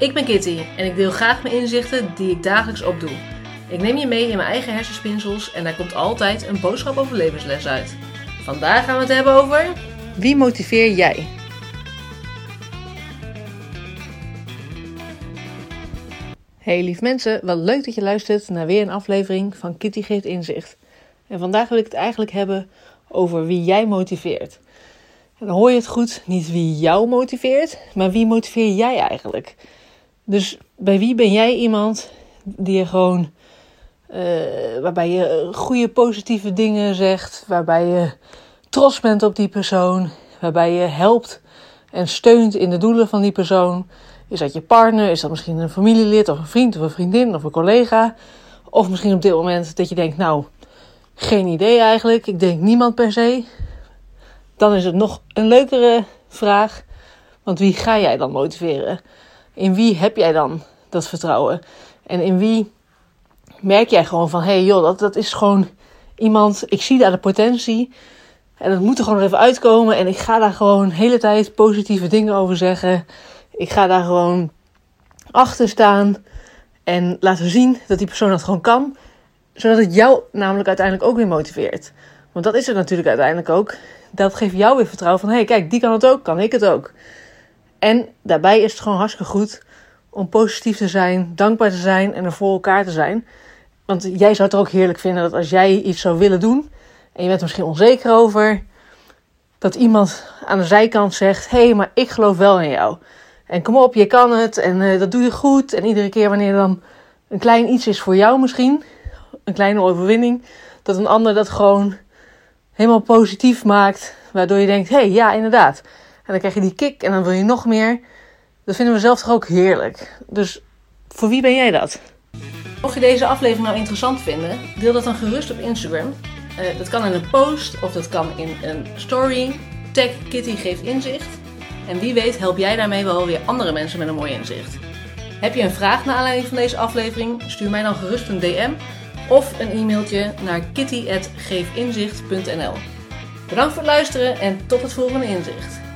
Ik ben Kitty en ik deel graag mijn inzichten die ik dagelijks opdoe. Ik neem je mee in mijn eigen hersenspinsels en daar komt altijd een boodschap over levensles uit. Vandaag gaan we het hebben over... Wie motiveer jij? Hey lief mensen, wat leuk dat je luistert naar weer een aflevering van Kitty Geeft Inzicht. En vandaag wil ik het eigenlijk hebben over wie jij motiveert. En dan hoor je het goed, niet wie jou motiveert, maar wie motiveer jij eigenlijk? Dus bij wie ben jij iemand die gewoon, uh, waarbij je goede positieve dingen zegt, waarbij je trots bent op die persoon, waarbij je helpt en steunt in de doelen van die persoon? Is dat je partner? Is dat misschien een familielid of een vriend of een vriendin of een collega? Of misschien op dit moment dat je denkt, nou, geen idee eigenlijk. Ik denk niemand per se. Dan is het nog een leukere vraag. Want wie ga jij dan motiveren? In wie heb jij dan dat vertrouwen? En in wie merk jij gewoon van: hé hey joh, dat, dat is gewoon iemand, ik zie daar de potentie. En dat moet er gewoon even uitkomen. En ik ga daar gewoon de hele tijd positieve dingen over zeggen. Ik ga daar gewoon achter staan. En laten zien dat die persoon dat gewoon kan. Zodat het jou namelijk uiteindelijk ook weer motiveert. Want dat is het natuurlijk uiteindelijk ook. Dat geeft jou weer vertrouwen van... hé, hey, kijk, die kan het ook, kan ik het ook. En daarbij is het gewoon hartstikke goed om positief te zijn, dankbaar te zijn en er voor elkaar te zijn. Want jij zou het ook heerlijk vinden dat als jij iets zou willen doen... en je bent er misschien onzeker over... dat iemand aan de zijkant zegt... hé, hey, maar ik geloof wel in jou. En kom op, je kan het en uh, dat doe je goed. En iedere keer wanneer dan een klein iets is voor jou misschien... een kleine overwinning... dat een ander dat gewoon helemaal positief maakt. Waardoor je denkt, hé, hey, ja, inderdaad. En dan krijg je die kick en dan wil je nog meer. Dat vinden we zelf toch ook heerlijk. Dus voor wie ben jij dat? Mocht je deze aflevering nou interessant vinden, deel dat dan gerust op Instagram. Uh, dat kan in een post of dat kan in een story. Tag Kitty geeft inzicht. En wie weet help jij daarmee wel weer andere mensen met een mooi inzicht. Heb je een vraag naar aanleiding van deze aflevering? Stuur mij dan gerust een DM of een e-mailtje naar kitty.geefinzicht.nl. Bedankt voor het luisteren en tot het volgende inzicht.